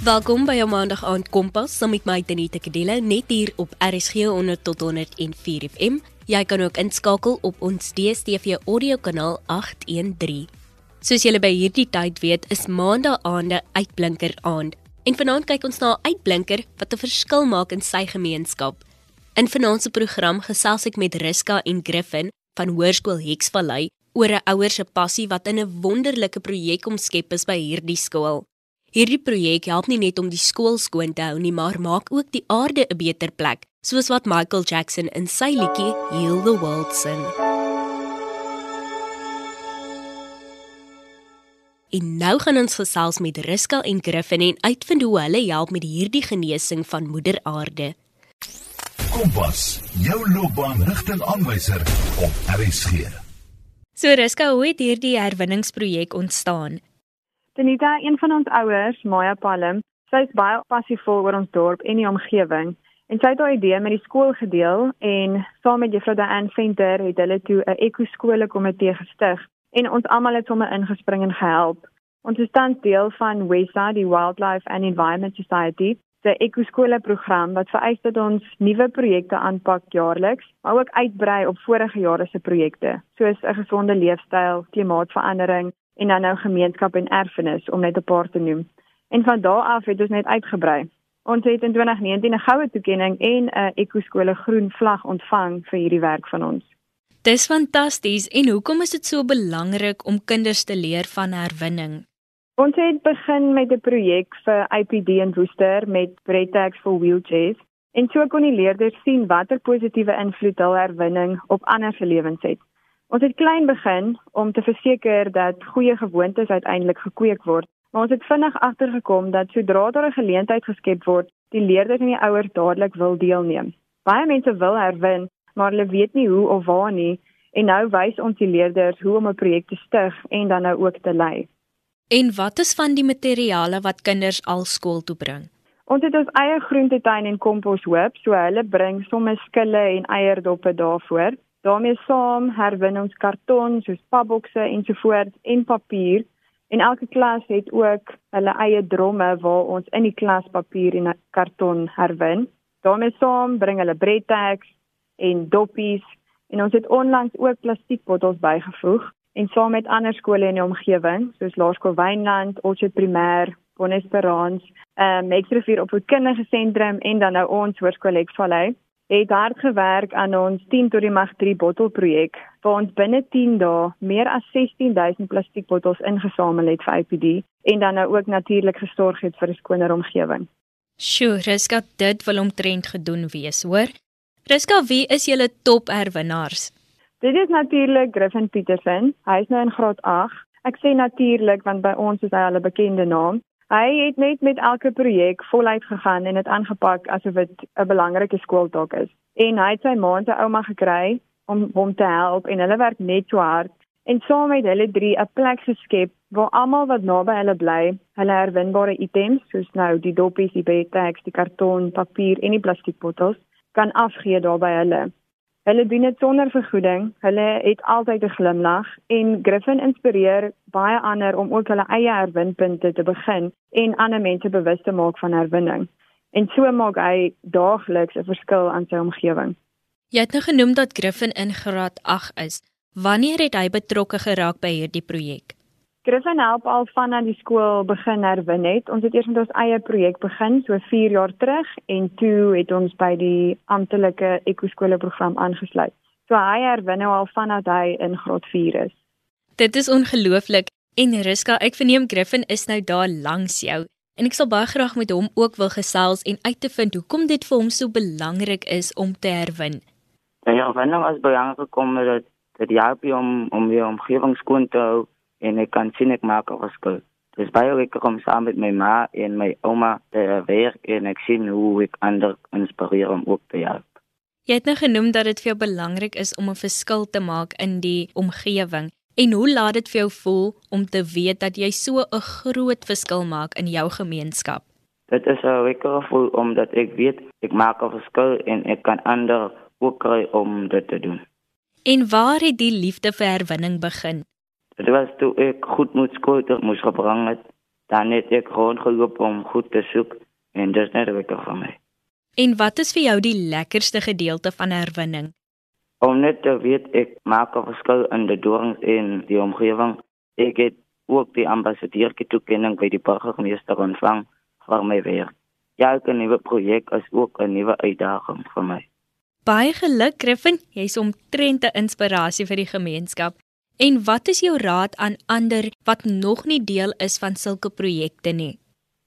Welkom by jou Maandag aand Kompas saam met my Denita Kadelo net hier op RSG 100 tot 104 FM. Jy kan ook inskakel op ons DStv audio kanaal 813. Soos julle by hierdie tyd weet, is Maandag aande uitblinker aand. En vanaand kyk ons na 'n uitblinker wat 'n verskil maak in sy gemeenskap. In vanaand se program gesels ek met Riska en Griffin van Hoërskool Hexvallei oor 'n ouer se passie wat in 'n wonderlike projek omskep is by hierdie skool. Hierdie projek help nie net om die skool skoon te hou nie, maar maak ook die aarde 'n beter plek, soos wat Michael Jackson in sy liedjie Heal the World sing. En nou gaan ons gesels met Riska en Griffin en uitvind hoe hulle help met hierdie genesing van Moeder Aarde. Kompas, jou loopbaanrigtingaanwyser op RSG. So Riska, hoe het hierdie herwinningsprojek ontstaan? Denita, een van ons ouers, Maya Palm, sy is baie passievol oor ons dorp en die omgewing. En sy het haar idee met die skool gedeel en saam met Juffrou Diane Venter het hulle toe 'n ekoskole komitee gestig en ons almal het sommer ingespring en gehelp. Ons is tans deel van WESA, die Wildlife and Environment Society, se ekoskole program wat vereis dat ons nuwe projekte aanpak jaarliks, maar ook uitbrei op vorige jare se projekte, soos 'n gesonde leefstyl, klimaatsverandering, en dan nou gemeenskap en erfenis om net 'n paar te noem. En van daardie af het ons net uitgebrei. Ons het in 2019 'n goue toekenning en 'n ekoskole groen vlag ontvang vir hierdie werk van ons. Dis fantasties. En hoekom is dit so belangrik om kinders te leer van herwinning? Ons het begin met 'n projek vir IPD in Woester met Bretax vir wheelchairs. En so kon die leerders sien watter positiewe invloed hul herwinning op ander se lewens het. Ons het klein begin om te verseker dat goeie gewoontes uiteindelik gekweek word, maar ons het vinnig agtergekom dat sodra daar 'n geleentheid geskep word, die leerders en die ouers dadelik wil deelneem. Baie mense wil herwin, maar hulle weet nie hoe of waar nie, en nou wys ons die leerders hoe om 'n projek te stig en dan nou ook te lei. En wat is van die materiale wat kinders al skool toe bring? Ons het ons eie groentetuin en kompos hoop, so hulle bring sommer skille en eierdoppe daarvoor daarmee saam herwin ons karton soos papbokse ensovoorts en papier. En elke klas het ook hulle eie dromme waar ons in die klas papier en karton herwin. daarmee saam bring hulle breadtags en doppies. En ons het onlangs ook plastiekbottels bygevoeg en saam met ander skole in die omgewing soos Laerskool Wynland, Orchard Primêr, Bonesperance, ehm um, Extravier opvoedkundige sentrum en dan nou ons hoërskool Exvallei het hard gewerk aan ons 10 tot die mag 3 bottelprojek waar ons binne 10 dae meer as 16000 plastiekbottels ingesamel het vir IPD en dan nou ook natuurlik gesorg het vir 'n skoner omgewing. Sjoe, Riska, dit wil omtrent gedoen wees, hoor. Riska, wie is julle top herwinnaars? Dit is natuurlik Griffin Petersen. Hy is nou in graad 8. Ek sê natuurlik want by ons is hy al 'n bekende naam. Hy het net met elke projek voluit gegaan en dit aangepak asof dit 'n belangrike skooltaak is. En hy het sy ma en sy ouma gekry om hom te help en hulle werk net so hard en saam met hulle drie 'n plek geskep waar almal wat naby hulle bly, hulle herwinbare items soos nou die doppies, die bedtags, die karton, papier en die plastiekbottels kan afgee daar by hulle. Hulle doen dit sonder vergoeding. Hulle het altyd 'n glimlag en Griffin inspireer baie ander om ook hulle eie herwinpunte te begin en ander mense bewus te maak van herwinning. En so maak hy daagliks 'n verskil aan sy omgewing. Jy het nou genoem dat Griffin in graad 8 is. Wanneer het hy betrokke geraak by hierdie projek? Griffin help al van aan die skool begin herwin het. Ons het eers met ons eie projek begin so 4 jaar terug en toe het ons by die amptelike ekoskole program aangesluit. So hy herwin nou al vanaf hy in graad 4 is. Dit is ongelooflik. En Riska, ek verneem Griffin is nou daar langs jou en ek sal baie graag met hom ook wil gesels en uit te vind hoekom dit vir hom so belangrik is om te herwin. Ja, wanneer nou as belangrik kom dat dit help om om weer omgewing skoon te hou en ek kan sien ek maak 'n verskil. Dit is baie lekker om saam met my ma en my ouma te werk en ek sien hoe ek ander inspireer om ook te help. Jy het nou genoem dat dit vir jou belangrik is om 'n verskil te maak in die omgewing. En hoe laat dit vir jou voel om te weet dat jy so 'n groot verskil maak in jou gemeenskap? Dit is 'n lekker gevoel omdat ek weet ek maak 'n verskil en ek kan ander ook kry om dit te doen. En waar het die liefde vir herwinning begin? Dit was toe ek goed moet skool toe moes gebring het. Dan het ek rondgeloop om goed te soek en dis net lekker vir my. En wat is vir jou die lekkerste gedeelte van herwinning? Om net te weet ek maak 'n verskil in die dorings en die omgewing. Ek het ook die ambassadeur toekenning by die burgemeester ontvang vir my werk. Ja, elke nuwe projek is ook 'n nuwe uitdaging vir my. Baie geluk, Griffin. Jy's omtrent 'n inspirasie vir die gemeenskap. En wat is jou raad aan ander wat nog nie deel is van sulke projekte nie?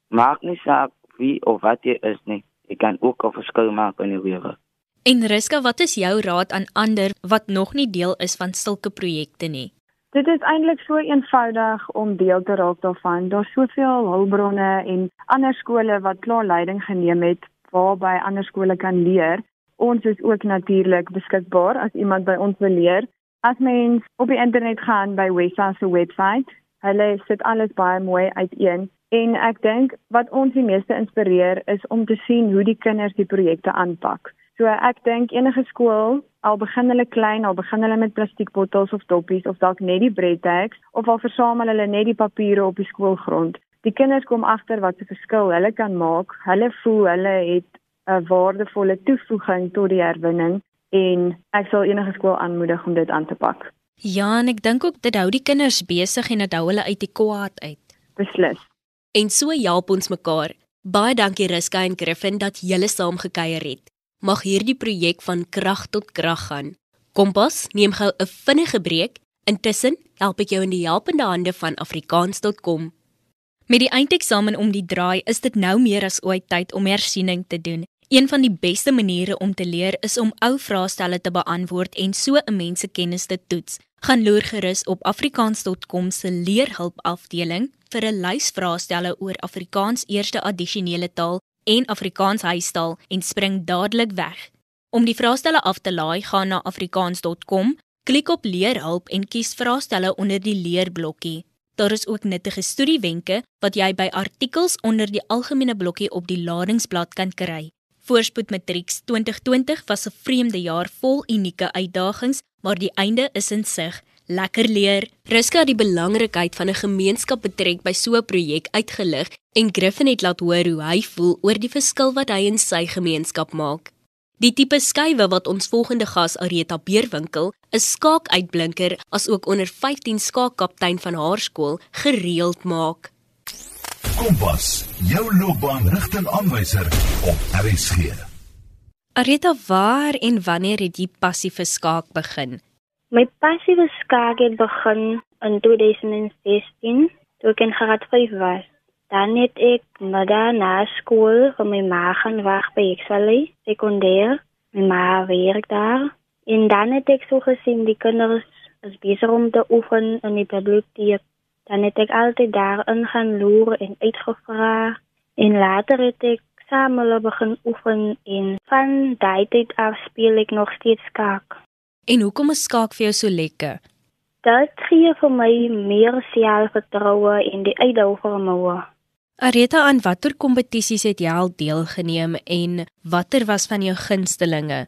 Maak nie saak wie of wat jy is nie. Jy kan ook 'n verskil maak in jou lewe. En Riska, wat is jou raad aan ander wat nog nie deel is van sulke projekte nie? Dit is eintlik so eenvoudig om deel te raak daarvan. Daar's soveel hulpbronne en ander skole wat klaar leiding geneem het waarby ander skole kan leer. Ons is ook natuurlik beskikbaar as iemand by ons wil leer. As mens op die internet gaan by Wesa se webwerf, hulle sit alles baie mooi uiteen en ek dink wat ons die meeste inspireer is om te sien hoe die kinders die projekte aanpak. So ek dink enige skool, al begin hulle klein, al begin hulle met plastiekbottels of doppies of dalk net die breadtags of al versamel hulle net die papiere op die skoolgrond. Die kinders kom agter wat se verskil hulle kan maak. Hulle voel hulle het 'n waardevolle toevoeging tot die herwinning en ek sal enige skool aanmoedig om dit aan te pak. Ja, en ek dink ook dit hou die kinders besig en dit hou hulle uit die kwaad uit. Beslis. En so help ons mekaar. Baie dankie Riska en Griffin dat julle saam gekuier het mag hierdie projek van krag tot krag gaan. Kompas, neem gou 'n vinnige breek. Intussen help ek jou in die helpende hande van afrikaans.com. Met die eindeksamen om die draai, is dit nou meer as ooit tyd om hersiening te doen. Een van die beste maniere om te leer is om ou vraestelle te beantwoord en so 'n mens se kennis te toets. Gaan loer gerus op afrikaans.com se leerhulp afdeling vir 'n lys vraestelle oor Afrikaans eerste addisionele taal en Afrikaans huistaal en spring dadelik weg. Om die vraestelle af te laai, gaan na afrikaans.com, klik op leerhulp en kies vraestelle onder die leerblokkie. Daar is ook nuttige studiewenke wat jy by artikels onder die algemene blokkie op die ladingsblad kan kry. Voorspoed Matrieks 2020 was 'n vreemde jaar vol unieke uitdagings, maar die einde is in sig lekker leer. Ruska het die belangrikheid van 'n gemeenskap betrek by so 'n projek uitgelig en Griffin het laat hoor hoe hy voel oor die verskil wat hy in sy gemeenskap maak. Die tipe skuwe wat ons volgende gas Areta Beerwinkel, 'n skaakuitblinker as ook onder 15 skaakkaptein van haar skool, gereeld maak. Kompas, jou loopbaanrigtingaanwyser op RSG. Areta, waar en wanneer het jy passie vir skaak begin? My passie vir skaak het begin in 2016 toe ek in graad 5 was. Dan het ek middag na skool vir my ma gaan wag by Excelly sekondêr. My ma werk daar. En dan het ek so gesien die kinders is besig om te oefen in die biblioteek. Dan het ek altyd daar in gaan loer en uitgevra. En later het ek saam hulle begin oefen en van daai tyd af speel ek nog steeds skaak. En hoekom is skaak vir jou so lekker? Dit gee vir my meer selfvertroue en die uitdaging vir my. Areta, aan watter kompetisies het jy al deelgeneem en watter was van jou gunstelinge?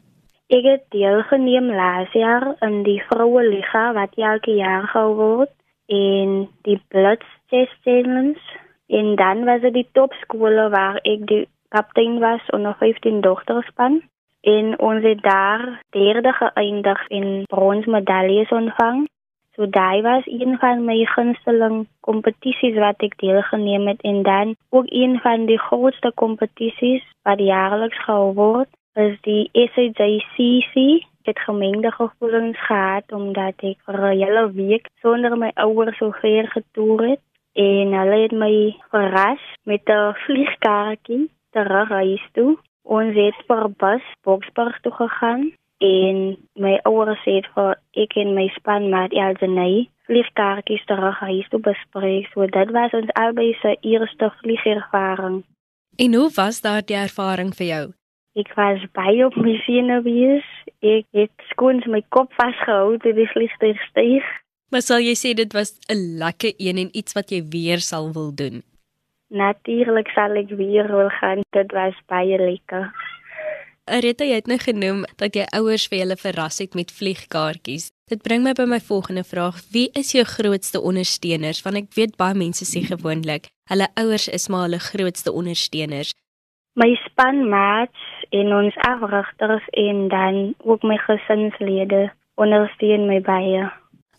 Ek het deelgeneem laas jaar in die vroue liga wat elke jaar gehou word en die Challenge en dan was dit die topskole waar ek die kaptein was onder 15 dogterspan en ons het daar derde geëindig en bronsmedaljes ontvang. So daai was een van my gunsteling kompetisies wat ek deelgeneem het en dan ook een van die grootste kompetisies wat jaarliks gehou word is die SAJCC. Het gemengde gevoelens gehad omdat ek vir 'n hele week sonder my ouers so ver getoer het en hulle het my verras met 'n vliegkaartjie terug huis toe Ons het per bus Boksburg toe gegaan en my ouers het vir ek en my span met Elsenay vliegkaartjies terug huis toe bespreek. So dit was ons albei se eerste vliegervaring. En hoe was daardie ervaring vir jou? Ek was baie op my senuwees. Ek het skoons my kop vasgehou toe die vliegtuig styg. Maar sal jy sê dit was 'n lekker een en iets wat jy weer sal wil doen? Natuurlik sal ek weer wil gaan. Dit was baie lekker. Areta, jy het nou genoem dat jy ouers vir hulle verras het met vliegkaartjies. Dit bring my by my volgende vraag: Wie is jou grootste ondersteuners? Want ek weet baie mense sê gewoonlik hulle ouers is maar hulle grootste ondersteuners. My spanmaats en ons afrigters en dan ook my gesinslede ondersteun my baie.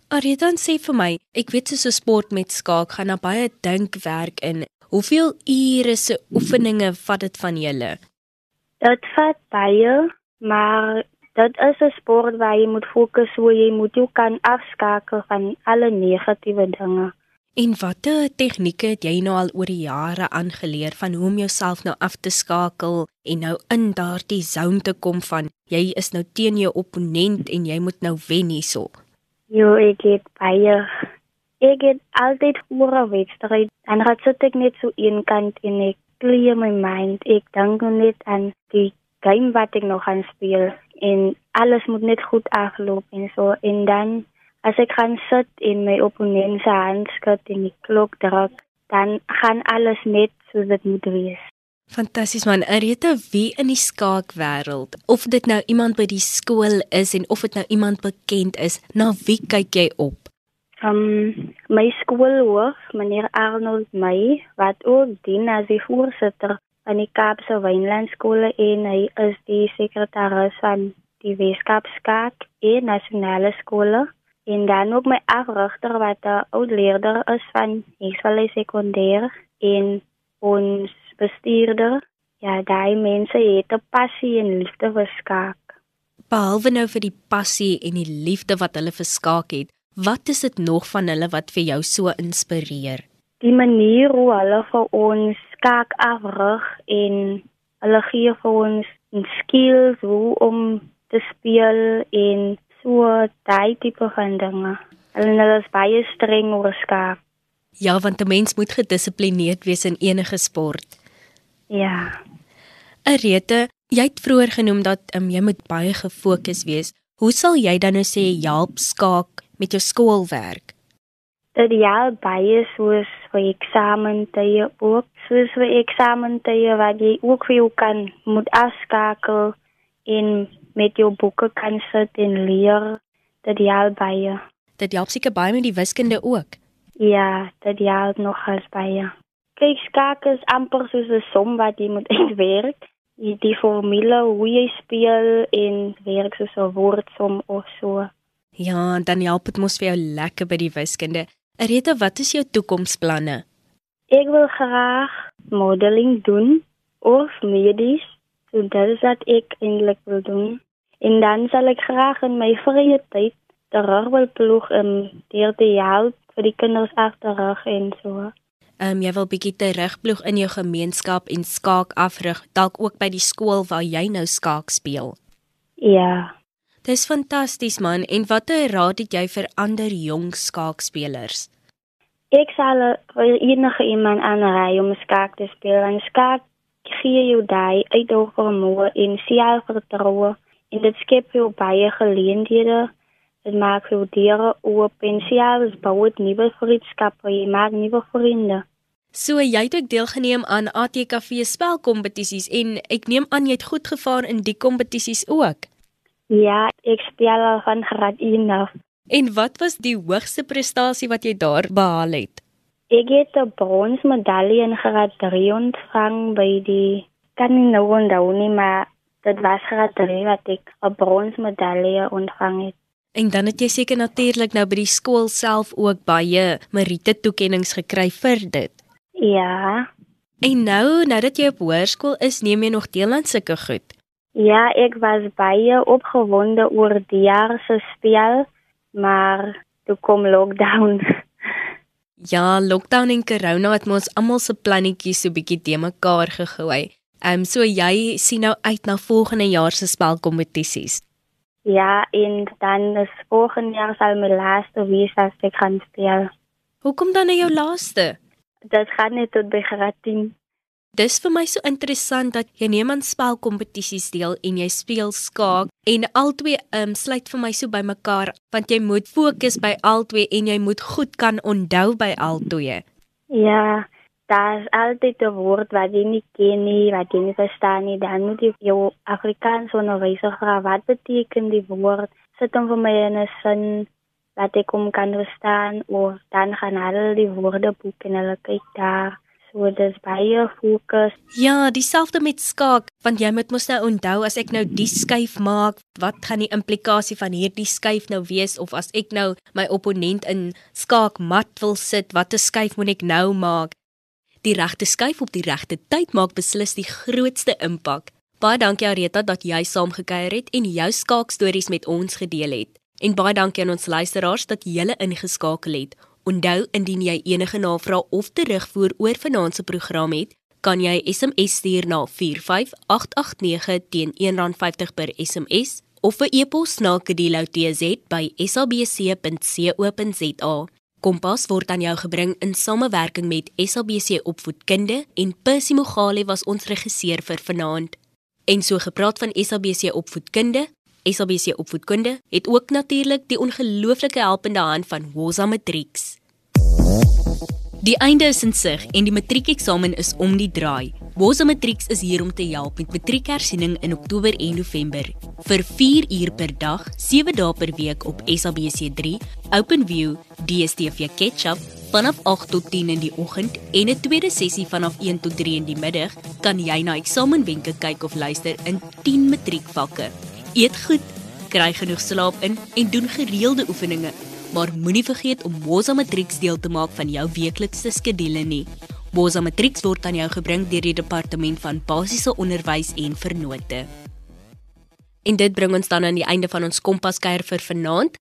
Arita sê vir my, ek weet so 'n sport met skaak gaan daar baie dinkwerk in. Hoeveel ure se oefeninge vat dit van julle? Dit vat baie, maar dit is 'n sport waar jy moet fokus, hoe jy moet jou kan afskakel van alle negatiewe dinge. En watter tegnieke het jy nou al oor die jare aangeleer van hoe om jouself nou af te skakel en nou in daardie zone te kom van jy is nou teen jou opponent en jy moet nou wen hierso? Jo, ek het baie ek het altyd voor 'n wedstryd en gaan sit ek net so een kant en ek clear my mind. Ek dink net aan die game wat ek nog gaan speel en alles moet net goed afloop en so en dan as ek gaan sit en my opponent se hand skud en die klok druk, dan gaan alles net soos dit moet wees. Fantasties man, Areta, wie in die skaakwêreld, of dit nou iemand by die skool is en of dit nou iemand bekend is, na wie kyk jy op? Um my skoolhoof, meneer Arnold May, wat ook dien as die voorsitter van die Kaapse Wynlandskole en hy is die sekretaris van die Weskaap Skaak en Nasionale Skole en dan ook my afrigter wat 'n oud leerder is van Hesvallei Sekondêr en ons bestuurder. Ja, daai mense het 'n passie en liefde vir skaak. Behalwe nou vir die passie en die liefde wat hulle vir skaak het, wat is dit nog van hulle wat vir jou so inspireer? Die manier hoe hulle vir ons skaak afrig en hulle gee vir ons skills hoe om te speel en so daai tipe van dinge. Hulle is baie streng oor skaap. Ja, want 'n mens moet gedissiplineerd wees in enige sport. Ja. Arete, jy het vroeër genoem dat um, jy moet baie gefokus wees. Hoe sal jy dan nou sê help skaak met jou skoolwerk? Dit help baie soos vir eksamentye ook, soos vir eksamentye wat jy ook vir jou kan moet afskakel en met jou boeke kan sit en leer. Dit help baie. Dit help seker baie met die wiskunde ook. Ja, dit help nog as baie. Kyk, skaak is amper soos 'n som wat jy moet uitwerk. Die, die formule hoe jy speel en werk soos 'n woordsom of so. Ja, dan help dit mos vir jou lekker by die wiskunde. Areta, wat is jou toekomsplanne? Ek wil graag modeling doen of medies. So dit is wat ek eintlik wil doen. En dan sal ek graag in my vrye tyd terug wil ploeg om deur te help vir die kinders agterrug en so. Ehm um, jy wil bietjie terugploeg in jou gemeenskap en skaak afrig, dalk ook by die skool waar jy nou skaak speel. Ja. Dis fantasties man. En watter raad het jy vir ander jong skaakspelers? Ek sal vir enige iemand aanraai om skaak te speel. En skaak gee jou daai uitdaging en selfvertroue en dit skep jou baie geleenthede. Dit maak jou deure oop en selfs bou dit nuwe vriendskappe, jy maak nuwe vriende. So jy het ook deelgeneem aan ATKV spelkompetisies en ek neem aan jy het goed gevaar in die kompetisies ook. Ja, ek speel al van graad 1 af. En wat was die hoogste prestasie wat jy daar behaal het? Ek het 'n bronsmedalje in graad 3 ontvang by die kan nie nou onthou nie, maar dit was graad 3 wat ek 'n bronsmedalje ontvang het. En dan het jy seker natuurlik nou by die skool self ook baie meriete toekenninge gekry vir dit. Ja. En nou, nou dat jy op hoërskool is, neem jy nog deel aan sulke goed. Ja, ek was baie opgewonde oor die jaar se speel, maar toe kom lockdown. Ja, lockdown en corona het ons almal se plannetjies so bietjie te mekaar gegooi. Ehm um, so jy sien nou uit na volgende jaar se spelkompetisies. Ja, en dan is volgende jaar sal my laaste wees as ek gaan speel. Hoekom dan nou jou laaste? Dit gaan net tot by graad 10. Dis vir my so interessant dat jy neem aan spelkompetisies deel en jy speel skaak en albei ehm um, sluit vir my so by mekaar want jy moet fokus by albei en jy moet goed kan onthou by albei. Ja, daar is altyd 'n woord wat jy nie ken nie, wat jy nie verstaan nie, dan moet jy jou Afrikaans onderwyser vra wat beteken die woord. Sit hom vir my in 'n sin wat ek hom kan verstaan of dan gaan hulle die woordeboek en hulle kyk daar. So dis baie fokus. Ja, dieselfde met skaak, want jy moet mos nou onthou as ek nou die skuif maak, wat gaan die implikasie van hierdie skuif nou wees of as ek nou my opponent in skaakmat wil sit, watter skuif moet ek nou maak? Die regte skuif op die regte tyd maak beslis die grootste impak. Baie dankie Areta dat jy saamgekuier het en jou skaakstories met ons gedeel het. En baie dankie aan ons luisteraars dat julle ingeskakel het. Onthou indien jy enige navrae of terugvoer oor vanaand se program het, kan jy SMS stuur na 45889 teen R1.50 per SMS of 'n e-pos na kedeloutz@sabc.co.za. Kompas word aan jou gebring in samewerking met SABC Opvoedkunde en Percy Mogale was ons regisseur vir vanaand. En so gepraat van SABC Opvoedkunde, SABC Opvoedkunde het ook natuurlik die ongelooflike helpende hand van Woza Matrix. Die einde is in sig en die matriekeksamen is om die draai. Woza Matrix is hier om te help met matriekhersiening in Oktober en November. Vir 4 uur per dag, 7 dae per week op SABC3, OpenView, DStv Ketchup vanaf 8 tot 10 in die oggend en 'n tweede sessie vanaf 1 tot 3 in die middag, kan jy na eksamenwenke kyk of luister in 10 matriekvakke. Eet goed, kry genoeg slaap in en doen gereelde oefeninge, maar moenie vergeet om Woza Matrix deel te maak van jou weeklikse skedule nie. Woza Matrix word aan jou gebring deur die Departement van Basiese Onderwys en Vernote. En dit bring ons dan aan die einde van ons kompaskuier vir vanaand.